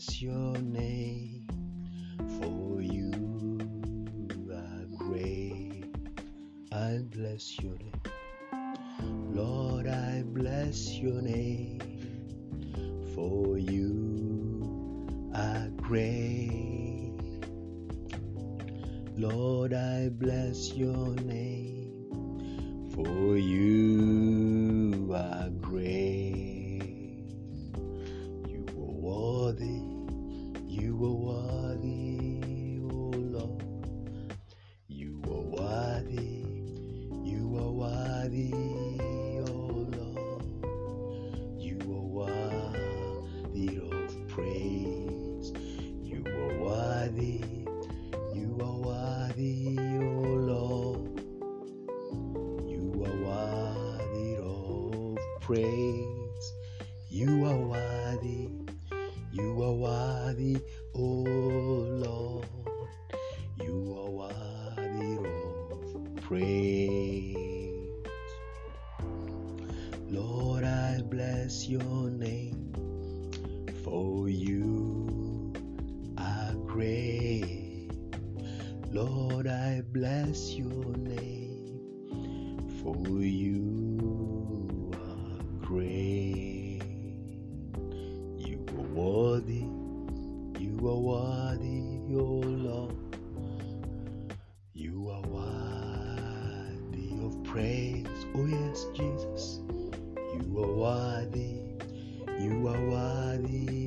bless your name, for you are great. I bless your name, Lord. I bless your name, for you are great. Lord, I bless your name, for you. Worthy. You are worthy, oh Lord. You are worthy. You are worthy, oh Lord. You are worthy of praise. You are worthy. You are worthy, oh Lord. You are worthy of praise. You are worthy. Praise. Lord, I bless your name, for you are great. Lord, I bless your name, for you are great. You are worthy, you are worthy, praise. Oh, yes, Jesus, you are worthy, you are worthy.